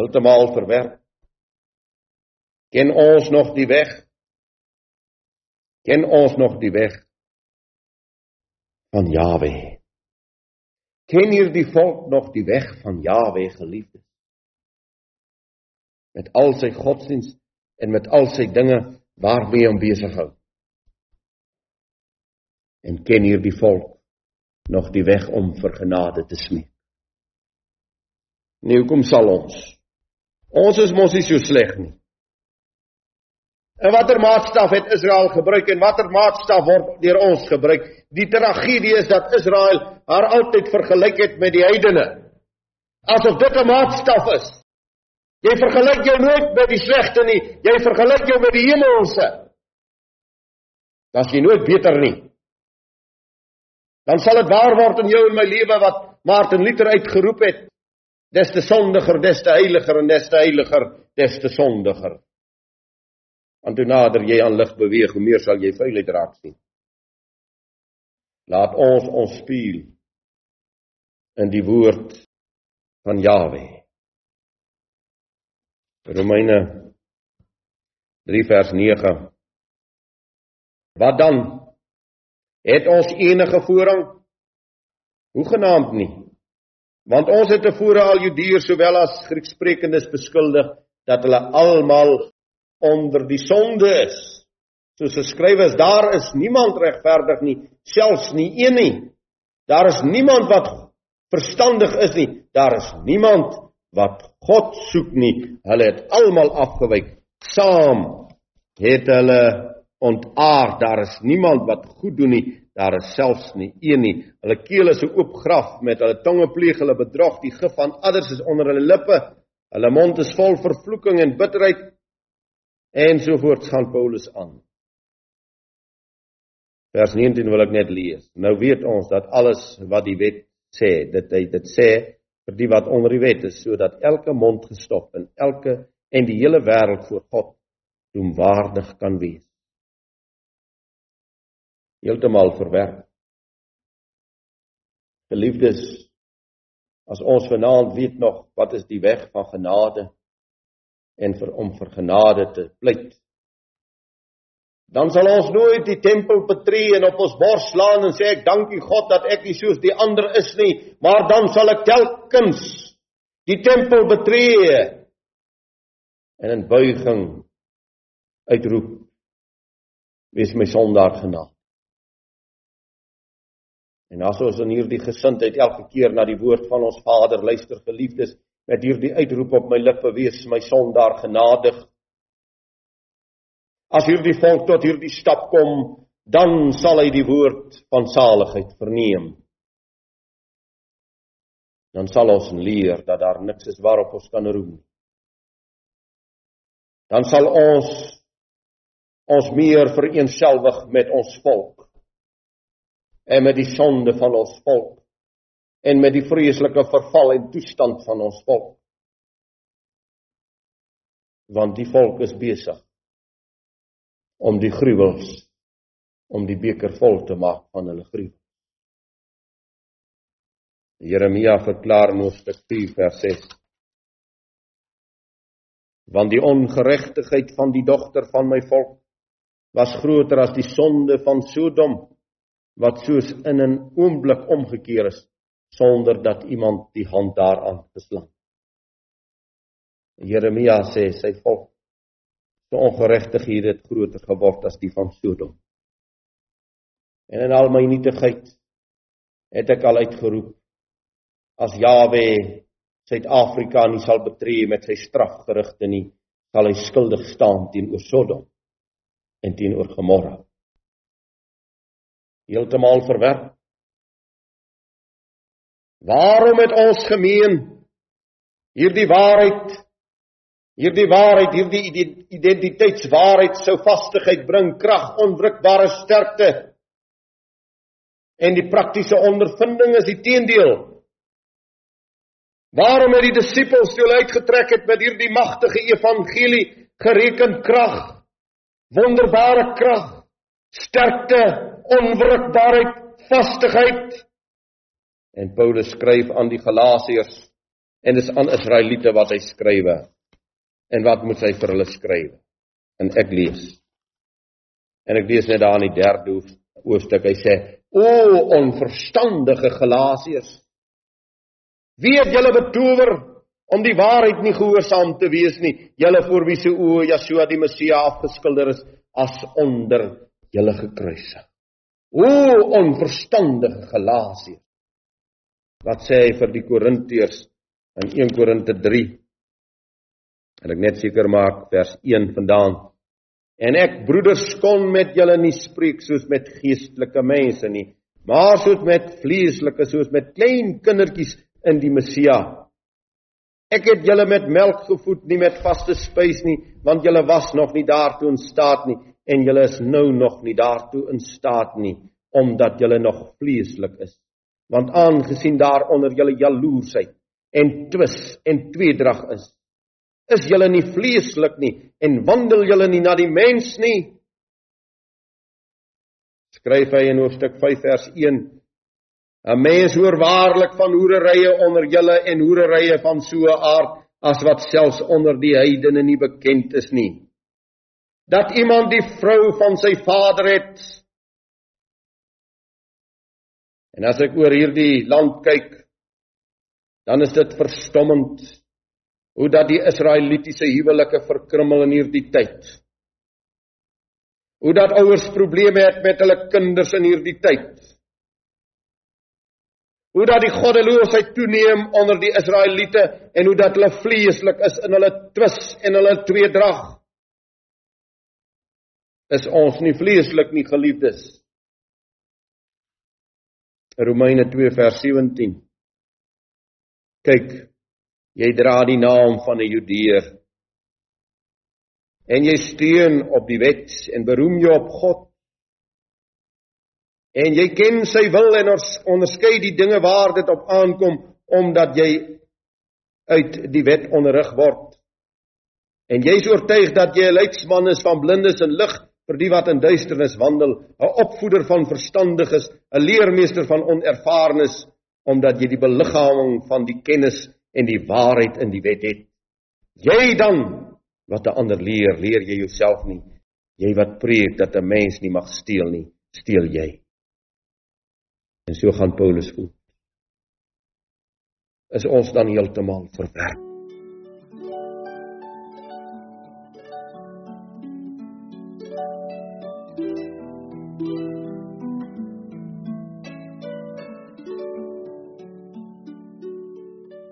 heeltemal verwerp. Ken ons nog die weg? Ken ons nog die weg van Jawe? Ken hier die volk nog die weg van Jawe, geliefdes? Met al sy godsdienst en met al sy dinge waarmee hom besig hou. En ken hier die volk nog die weg om vir genade te smeek? Nee, hoekom sal ons Ons is mos nie so sleg nie. En watter maatstaf het Israel gebruik en watter maatstaf word deur ons gebruik? Die tragedie is dat Israel haar altyd vergelyk het met die heidene. Asof dit 'n maatstaf is. Jy vergelyk jou nooit met die slegte nie, jy vergelyk jou met die hemelse. Dan is jy nooit beter nie. Dan sal dit waar word in jou en my lewe wat Martin Luther uitgeroep het des te sondiger, des te heiliger en des te heiliger, des te sondiger. Want hoe nader jy aan lig beweeg, hoe meer sal jy vuilheid raak sien. Laat ons ons speel in die woord van Jawe. Romeine 3 vers 9. Wat dan? Het ons enige voorrang? Hoegenaamd nie. Want ons het tevore al Judeërs sowel as Grieksprekendes beskuldig dat hulle almal onder die sonde is. Soos geskrywe is, daar is niemand regverdig nie, selfs nie een nie. Daar is niemand wat verstandig is nie, daar is niemand wat God soek nie. Hulle het almal afgewyk. Saam het hulle ontaard. Daar is niemand wat goed doen nie. Daar is selfs nie een nie. Hulle keel is 'n oop graf met hulle tonge pleeg hulle bedrog. Die gif van ander is onder hulle lippe. Hulle mond is vol vervloeking en bitterheid en so voort gaan Paulus aan. Vers 19 wil ek net lees. Nou weet ons dat alles wat die wet sê, dit hy dit sê vir die wat onder die wet is sodat elke mond gestop en elke en die hele wêreld voor God doemwaardig kan wees heeltemal verwerp. Geliefdes, as ons vanaand weet nog wat is die weg van genade en vir om vir genade te pleit, dan sal ons nooit die tempel betree en op ons bors slaan en sê ek dankie God dat ek nie soos die ander is nie, maar dan sal ek telkens die tempel betree en in buiging uitroep wees my sondaar genade En as ons in hierdie gesindheid elke keer na die woord van ons Vader luister, geliefdes, met hierdie uitroep op my lippe wees my sondaar genadig. As hierdie volk tot hierdie stap kom, dan sal hy die woord van saligheid verneem. Dan sal ons leer dat daar niks is waarop ons kan roem. Dan sal ons ons meer vereenselwig met ons volk en met die sonde van ons volk en met die vreeslike verval en toestand van ons volk. Want die volk is besig om die gruwels om die beker vol te maak van hulle gruwel. Jeremia verklaar in hoofstuk 4 vers 6 want die ongeregtigheid van die dogter van my volk was groter as die sonde van Sodom wat soos in 'n oomblik omgekeer is sonder dat iemand die hand daaraan geslaan. Jeremia sê sy volk se ongeregtighede het groter geword as die van Sodom. En in al my nietigheid het ek al uitgeroep as Jawe Suid-Afrika nie sal betree met sy strafgerigte nie, sal hy skuldig staan teenoor Sodom en teenoor Gomorra heeltemal verwerp. Waarom het ons gemeen hierdie waarheid hierdie waarheid hierdie identiteitswaarheid sou vastigheid bring krag onwrikbare sterkte en die praktiese ondervinding is die teendeel Waarom het die disippels toe uitgetrek het met hierdie magtige evangelie gereken krag wonderbare krag, sterkte, onwrikbaarheid, vastigheid. En Paulus skryf aan die Galasiërs en dis aan Israeliete wat hy skrywe. En wat moet hy vir hulle skryf? En ek lees. En ek lees net daar in die 3de hoofstuk. Hy sê: "O onverstandige Galasiërs, wie het julle betower om die waarheid nie gehoorsaam te wees nie. Julle voor wie se oë Yeshua die Messia afgeskilder is as onder julle gekruisig. O onverstandige Galasiërs. Wat sê hy vir die Korintiërs in 1 Korinte 3? En ek net seker maak vers 1 vandaan. En ek broeders kon met julle nie spreek soos met geestelike mense nie, maar soos met vleeslike, soos met klein kindertjies in die Messia. Ek het julle met melk gevoed, nie met vaste spys nie, want julle was nog nie daartoe in staat nie en julle is nou nog nie daartoe in staat nie, omdat julle nog vleeslik is. Want aangesien daaronder julle jaloersheid en twis en tweedrag is, is julle nie vleeslik nie en wandel julle nie na die mens nie. Skryf hy in hoofstuk 5 vers 1 'n Mens hoor waarlik van hoererye onder julle en hoererye van so 'n aard as wat selfs onder die heidene nie bekend is nie. Dat iemand die vrou van sy vader het. En as ek oor hierdie land kyk, dan is dit verstommend hoe dat die Israelitiese huwelike verkrummel in hierdie tyd. Hoe dat ouers probleme het met hulle kinders in hierdie tyd hoe dat die goddeloosheid toeneem onder die Israeliete en hoe dat hulle vleeslik is in hulle twis en hulle tweedrag. Is ons nie vleeslik nie, geliefdes? Romeine 2 vers 17. Kyk, jy dra die naam van 'n Judeër en jy steun op die wet en beroem jou op God En jy ken sy wil en onderskei die dinge waar dit op aankom omdat jy uit die wet onderrig word. En jy is oortuig dat jy 'n leidsman is van blindes en lig vir die wat in duisternis wandel, 'n opvoeder van verstandiges, 'n leermeester van onervarenes, omdat jy die beliggaaming van die kennis en die waarheid in die wet het. Jy dan wat 'n ander leer, leer jy jouself nie. Jy wat preek dat 'n mens nie mag steel nie, steel jy. En so gaan Paulus voet. Is ons dan heeltemal verwerp?